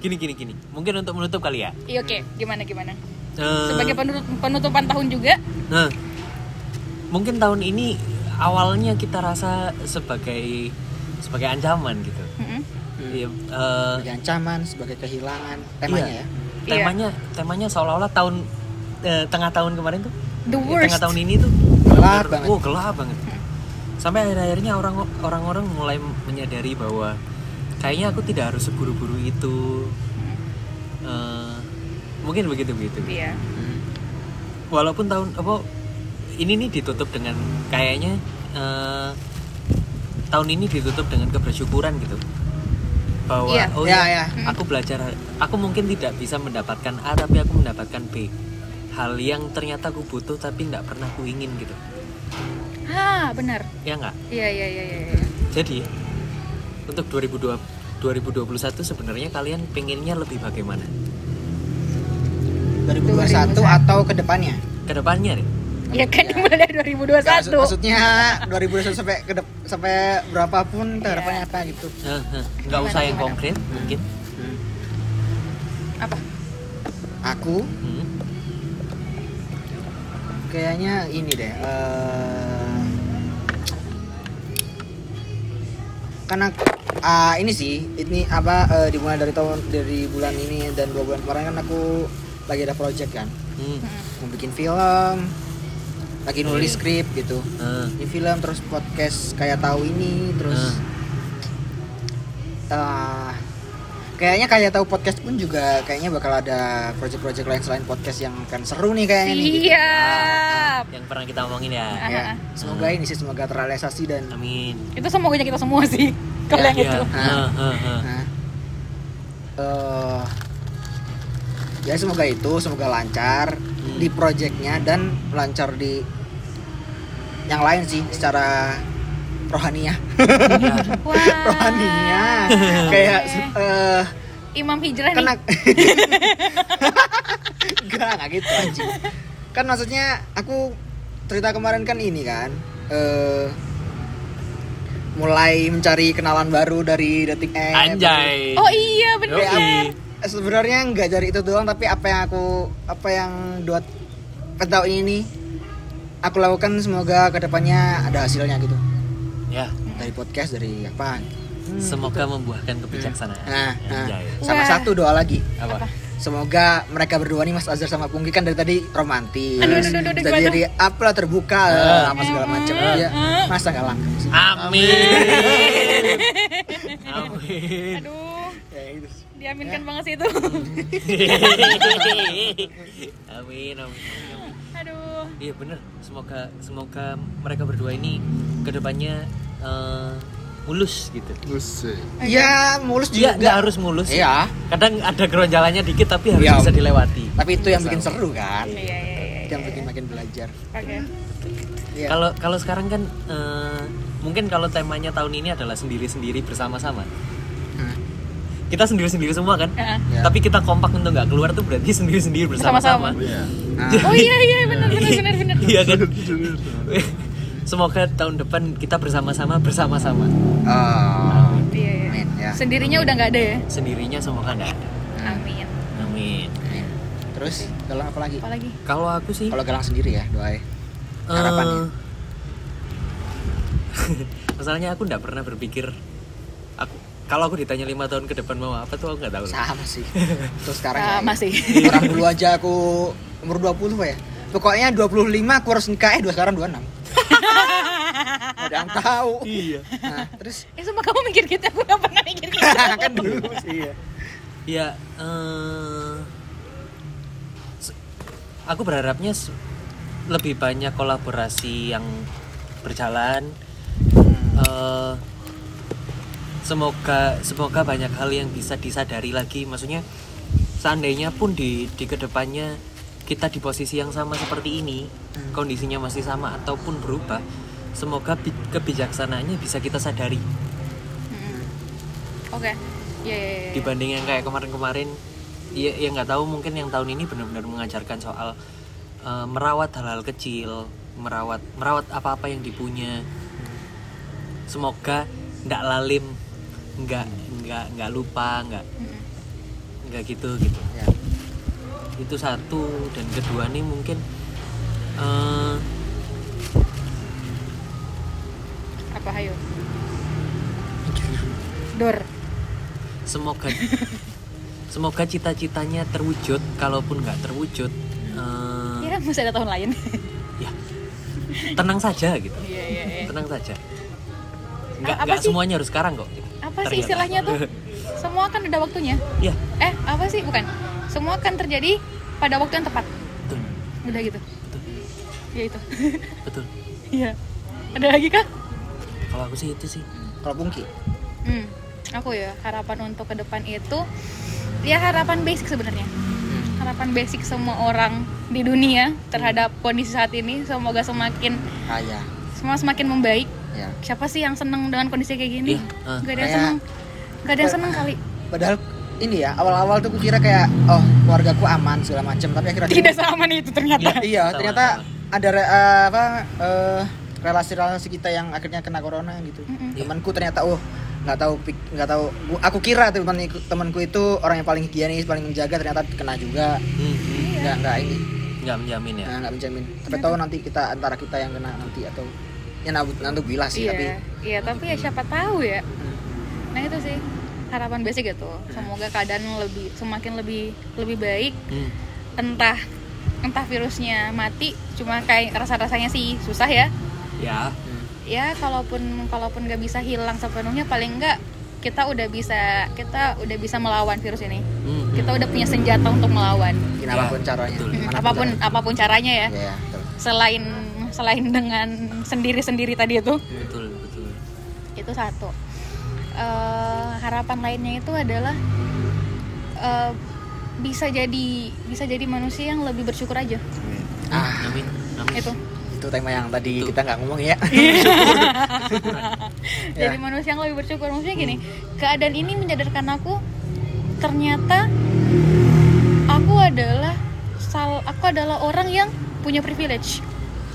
gini gini gini. Mungkin untuk menutup kali ya. iya oke. Gimana gimana? Eh, sebagai penutup, penutupan tahun juga. Nah, mungkin tahun ini awalnya kita rasa sebagai sebagai ancaman gitu. Iya, eh, sebagai ancaman sebagai kehilangan temanya Iya. ya temanya temanya seolah-olah tahun eh, tengah tahun kemarin tuh The eh, worst. tengah tahun ini tuh Gelap bener- banget. oh gelap banget sampai akhir-akhirnya orang orang-orang mulai menyadari bahwa kayaknya aku tidak harus seburu-buru itu Eh, mungkin begitu begitu Iya. Hmm. walaupun tahun apa ini nih ditutup dengan kayaknya eh, tahun ini ditutup dengan kebersyukuran gitu bahwa Iya. oh Ya, ya, ya. aku belajar aku mungkin tidak bisa mendapatkan A tapi aku mendapatkan B hal yang ternyata aku butuh tapi nggak pernah aku ingin gitu Ha, benar. ya nggak Iya, iya, iya, iya. iya. jadi untuk 2002 2021 sebenarnya kalian pengennya lebih bagaimana 2021 atau ke depannya ke depannya deh Ya kan dimulai dari Nggak, 2021. maksud- maksudnya 2021 sampai kedep, sampai berapapun harapannya apa gitu nggak usah yang konkret mungkin Apa? aku Hmm. kayaknya ini deh eh karena ah, ini sih ini apa eh, dimulai dari tahun dari bulan ini dan dua bulan kemarin kan aku lagi ada project kan Hmm. mau bikin film lagi nulis Iya. skrip gitu Eh, di film terus podcast kayak tahu ini terus eh, kayaknya kayak tahu podcast pun juga kayaknya bakal ada project-project lain selain podcast yang akan seru nih kayaknya nih gitu. Siap. yang pernah kita omongin ya ya semoga ini sih semoga terrealisasi dan amin Itu semoga kita semua sih. Kalau yang Iya. itu. Eh, ya semoga itu semoga lancar Hmm. Di projectnya dan lancar di yang lain sih secara rohaniah Ya. Wah. rohaniah kayak eh Imam Hijrah kan nih. ak- enggak enggak gitu anjing kan maksudnya aku cerita kemarin kan ini kan eh mulai mencari kenalan baru dari detik app anjay Oh iya bener. Sebenarnya nggak dari itu doang tapi apa yang aku apa yang dua tahun ini aku lakukan semoga ke depannya ada hasilnya gitu. Ya. Dari podcast dari apa? Hmm, semoga membuahkan kebijaksanaan. Nah, nah sama Wah. satu doa lagi. Apa? Semoga mereka berdua nih Mas Azhar sama Pungki kan dari tadi romantis. Aduh, aduh, aduh, aduh, jadi, jadi apalah terbuka Ah. apa segala macam. Ya masa sih amin. Amin. Aduh, ya, itu diaminkan banget sih itu. amin amin Aduh. iya bener semoga semoga mereka berdua ini ke depannya eh, mulus gitu ya mulus Iya, juga nggak harus mulus. Iya. Kadang ada geronjalannya dikit tapi harus Iya. bisa dilewati. tapi itu yang bikin seru kan Iya, iya, iya. itu yang bikin makin belajar Oke. Iya. Kalau kalau sekarang kan eh, mungkin kalau temanya tahun ini adalah sendiri-sendiri bersama-sama. Kita sendiri-sendiri semua kan? Heeh. Ya. Tapi kita kompak untuk nggak keluar tuh berarti sendiri-sendiri bersama-sama. Nah, Oh iya iya benar benar benar benar. Iya kan? Semoga tahun depan kita bersama-sama bersama-sama. oh, Iya iya. amin ya Sendirinya udah nggak ada ya? Sendirinya semoga nggak ada. Amin. Amin. Amin. terus galang apa lagi Apalagi? Kalau aku sih kalau galang sendiri ya doain eh, harapannya. Masalahnya aku nggak pernah berpikir aku kalau aku ditanya lima tahun ke depan mau apa tuh aku nggak tahu. sama sih terus sekarang Ah, ya, masih. orang dulu aja aku umur 20 Pak ya pokoknya 25 aku harus nikah eh dua sekarang 26 ada yang tahu Iya. nah, terus Eh sumpah kamu mikir gitu, aku gak pernah mikir gitu. kan dulu sih ya Ya, eh, se- aku berharapnya lebih banyak kolaborasi yang berjalan. Eh, semoga semoga banyak hal yang bisa disadari lagi. Maksudnya, seandainya pun di di ke depannya kita di posisi yang sama seperti ini, kondisinya masih sama ataupun berubah, semoga bi- kebijaksanaannya bisa kita sadari. Mm-mm. Oke. Iya iya iya. dibanding yang kayak kemarin-kemarin ya ya nggak tahu mungkin yang tahun ini benar-benar mengajarkan soal eh, merawat hal-hal kecil merawat merawat apa-apa yang dipunya semoga nggak lalim nggak nggak nggak lupa nggak nggak gitu gitu ya itu satu dan kedua nih mungkin eh, Apa hayo? Dor. semoga semoga cita-citanya terwujud kalaupun nggak terwujud eh, Ya masih ada tahun lain. ya tenang saja gitu Iya iya iya. tenang saja nggak apa nggak sih? semuanya harus sekarang kok Apa sih Ternyata. istilahnya tuh? Semua kan ada waktunya. ya Eh, apa sih? Bukan. Semua kan terjadi pada waktu yang tepat. betul Udah gitu. betul Ya itu. betul Iya. Ada lagi kah? kalau aku sih itu sih Kalau Pungki, Hmm. Aku ya harapan untuk ke depan itu ya harapan basic sebenarnya. Harapan basic semua orang di dunia terhadap kondisi saat ini semoga semakin ah ya, semua semakin membaik. Ya. Siapa sih yang seneng dengan kondisi kayak gini? Iya, ah. Gak ada yang seneng. Gak ada yang seneng kali. Padahal ini ya awal-awal tuh kukira kayak oh keluargaku aman segala macam tapi akhirnya Tidak seaman itu ternyata. iya Sama, ternyata sama. ada re- eh, apa eh, relasi-relasi kita yang akhirnya kena corona gitu Mm-mm. temanku ternyata oh nggak tahu nggak tahu aku kira teman temanku itu orang yang paling higienis paling menjaga ternyata kena juga Hmm, hmm. nggak nggak ini nggak menjamin ya nah, nggak menjamin tapi tahu nanti kita antara kita yang kena nanti atau ya nanti nanti bilas sih Iya, tapi iya tapi ya siapa tahu ya. Nah itu sih harapan basic gitu. Semoga keadaan lebih semakin lebih lebih baik. Hmm. Entah entah virusnya mati, cuma kayak rasa rasanya sih susah ya. ya Ya kalaupun kalaupun nggak bisa hilang sepenuhnya, paling nggak kita udah bisa kita udah bisa melawan virus ini. Hmm, Kita udah punya senjata untuk melawan. Ya, apa pun caranya betul. Mm, Mana pun apa pun caranya. apa pun caranya ya. ya, ya betul. Selain selain dengan sendiri-sendiri tadi itu. betul betul. Itu satu. Eh, harapan lainnya itu adalah eh, bisa jadi bisa jadi manusia yang lebih bersyukur aja. Ah. Amin amin. Itu. Itu tema yang tadi Itu. kita nggak ngomong ya. Jadi manusia yang lebih bersyukur. Maksudnya gini keadaan ini menyadarkan aku ternyata aku adalah sal aku adalah orang yang punya privilege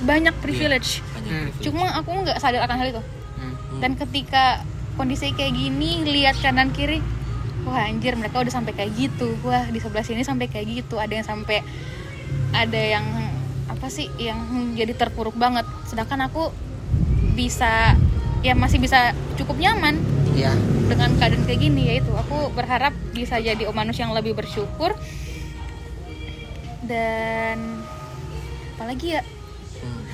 banyak privilege banyak Hmm. privilege. cuma aku nggak sadar akan hal itu Hmm. dan ketika kondisi kayak gini lihat kanan kiri wah anjir mereka udah sampai kayak gitu wah di sebelah sini sampai kayak gitu ada yang sampai ada yang apa sih yang jadi terpuruk banget sedangkan aku bisa ya masih bisa cukup nyaman Iya. dengan keadaan kayak gini yaitu aku berharap bisa jadi manusia yang lebih bersyukur dan apalagi ya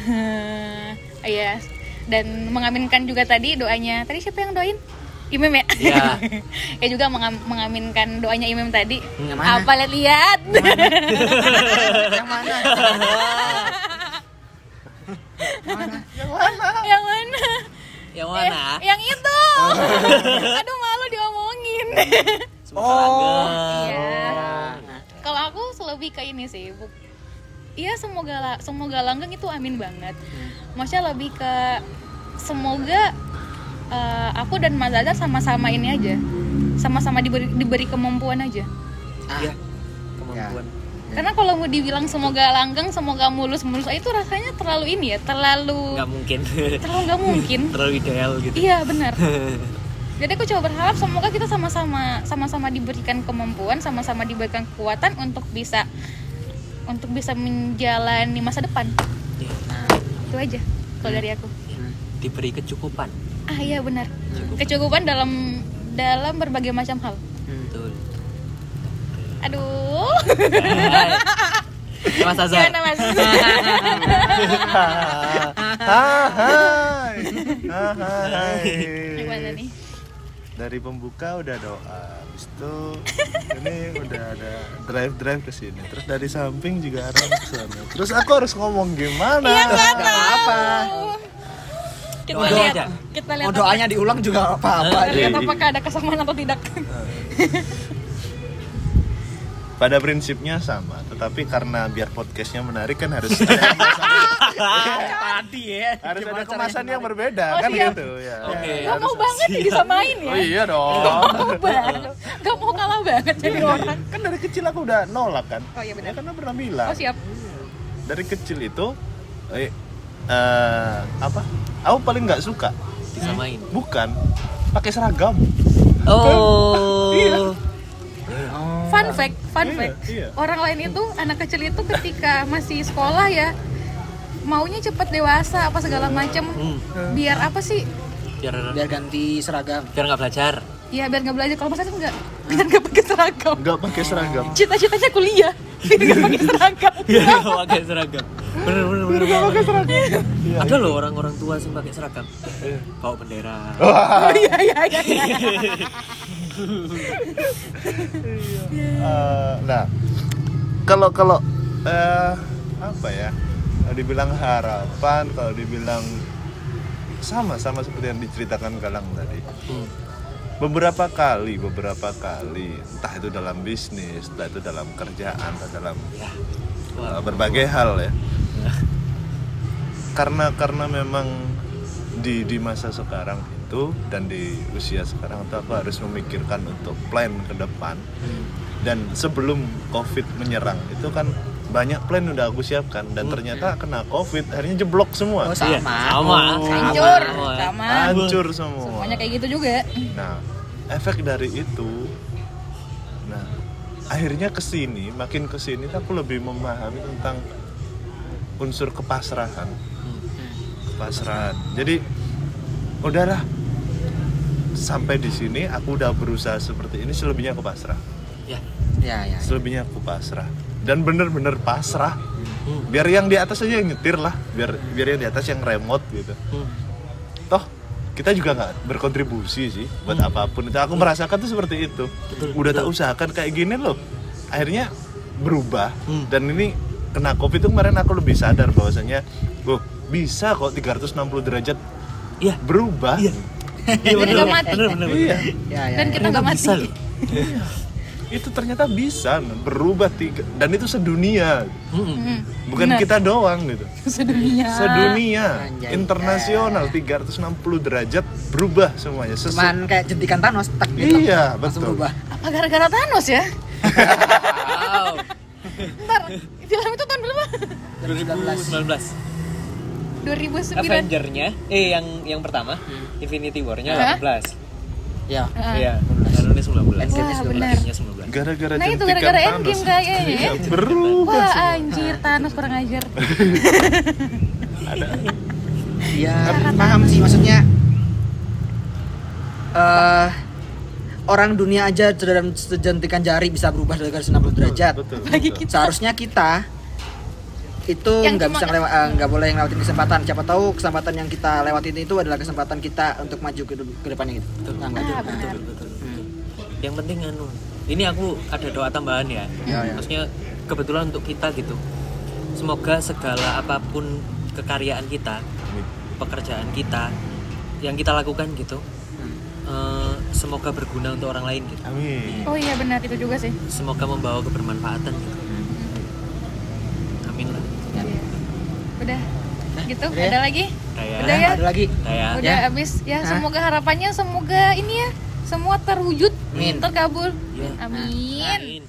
Hmm. Iya. Dan mengaminkan juga tadi doanya. Tadi siapa yang doain? Imam ya? Iya. ya juga mengam- mengaminkan doanya Imam tadi. Yang mana? Apa lihat-lihat? yang mana mana yang mana? yang mana Eh, yang itu. Aduh malu diomongin. Semoga Oh. Iya. Kalau aku selebih ke ini sih. Iya semoga la- semoga langgeng itu amin banget. Maksudnya lebih ke semoga eh, aku dan Mas Zaza sama-sama ini aja. Sama-sama diberi diberi kemampuan aja. ah Iya. kemampuan Karena kalau mau dibilang semoga langgeng, semoga mulus-mulus itu rasanya terlalu ini ya, terlalu nggak mungkin terlalu nggak mungkin. terlalu ideal gitu Iya benar. Jadi aku coba berharap semoga kita sama-sama sama-sama diberikan kemampuan, sama-sama diberikan kekuatan untuk bisa untuk bisa menjalani masa depan. Iya. Itu aja kalau dari aku. diberi kecukupan Ah iya benar. Cukup. Kecukupan dalam dalam berbagai macam hal. betul Aduh. Mas Azhar Gimana Mas? Hai. Hai. Gimana nih? Dari pembuka udah doa, habis itu ini udah ada drive drive ke sini. Terus dari samping juga arah ke sana. Terus aku harus ngomong gimana? Iya, nggak apa Kita Doa lihat. aja. Kita lihat. mau doanya diulang juga apa-apa apa- lihat apakah ada kesamaan atau tidak. Pada prinsipnya sama, tetapi karena biar podcastnya menarik kan harus ada kemasan, tadi ya harus ada kemasan yang berbeda Oh, kan siap. gitu ya. Oke. Gak mau banget nih disamain ya. Oh iya dong. Mau banget. Gak mau kalah banget jadi orang. kan dari kecil aku udah nolak kan. Oh iya benar. Ya, karena pernah bilang. Oh siap. Dari kecil itu eh, eh, apa? Aku paling nggak suka disamain bukan pakai seragam. oh Iya. Fun fact, fun Iya, fact. iya. Orang lain itu anak kecil itu ketika masih sekolah ya maunya cepet dewasa apa segala macem Hmm. biar apa sih biar biar ganti seragam biar nggak belajar Iya biar nggak belajar kalau masa itu enggak biar nggak pakai seragam. nggak pakai seragam Cita-citanya kuliah biar nggak pakai seragam. Iya, nggak pakai seragam. Bener bener bener. Nggak pakai seragam. Ada loh orang-orang tua yang pakai seragam. Bawa bendera. Oh iya iya iya. Eh, nah kalau kalau eh, apa ya? Kalau dibilang harapan kalau dibilang sama sama seperti yang diceritakan Galang tadi. Hmm. beberapa kali beberapa kali entah itu dalam bisnis entah itu dalam kerjaan entah dalam uh, berbagai hal ya. Karena karena memang di di masa sekarang itu dan di usia sekarang itu aku harus memikirkan untuk plan ke depan Hmm. dan sebelum covid menyerang itu kan banyak plan udah aku siapkan dan ternyata kena covid akhirnya jeblok semua oh Iya, sama sama. Hancur Sama. sama. hancur semua Semuanya kayak gitu juga. Nah, efek dari itu, nah akhirnya ke sini, makin ke sini tuh aku lebih memahami tentang unsur kepasrahan, kepasrahan. Jadi, udahlah, sampai di sini aku udah berusaha seperti ini, selebihnya aku pasrah, Ya. ya ya selebihnya aku pasrah, dan bener-bener pasrah. Hmm. Biar yang di atas aja yang nyetir lah, biar biar yang di atas yang remote gitu. Hmm. toh kita juga nggak berkontribusi sih buat apa pun itu aku merasakan tuh seperti itu udah tak usahakan kayak gini loh akhirnya berubah Hmm. dan ini kena covid itu kemarin aku lebih sadar bahwasanya oh bisa kok 360 derajat Iya. berubah Iya. Iya bener nggak mati. bener bener. iya ya ya Dan kita nggak mati. bisa loh. itu ternyata bisa berubah tiga dan itu sedunia Hmm. Hmm. bukan Benar. kita doang gitu sedunia. sedunia Anjay. internasional 360 derajat berubah semuanya Sesu- cuman kayak jentikan Thanos tak gitu iya betul berubah Apa gara-gara Thanos ya? Wow. Ntar film itu tahun berapa? 2019. 2009. Avenger-nya eh yang yang pertama Infinity War-nya Hah? 18. ya Ah. Iya, Man 19. Endgame-nya Wah, 19. benar. Endgame-nya 19. gara-gara Nah itu gara-gara. Endgame kayaknya ya. Iya, berubah Wah semua. anjir Thanos kurang ajar. ya paham sih maksudnya eh orang dunia aja dalam sejentikan jari bisa berubah dari 90 derajat betul, betul. kita. seharusnya kita itu nggak bisa eh, nggak boleh ngelewatin kesempatan siapa tahu kesempatan yang kita lewatin itu adalah kesempatan kita untuk maju ke, ke depannya gitu nah, nggak Ah, gitu. benar. Betul, betul. Hmm. Yang penting anu. Ini aku ada doa tambahan ya. Ya, ya. Maksudnya kebetulan untuk kita gitu. Semoga segala apa pun kekaryaan kita, pekerjaan kita yang kita lakukan gitu eh, semoga berguna untuk orang lain gitu. amin Oh iya benar itu juga sih. Semoga membawa kebermanfaatan gitu. Amin lah. Udah. Gitu. udah ya? Ada lagi? Kayak Udah ya? ada lagi kayak Udah Ya. habis ya. Hah? Semoga harapannya semoga ini ya semua terwujud, Amin. terkabul. Ya. Amin. Amin.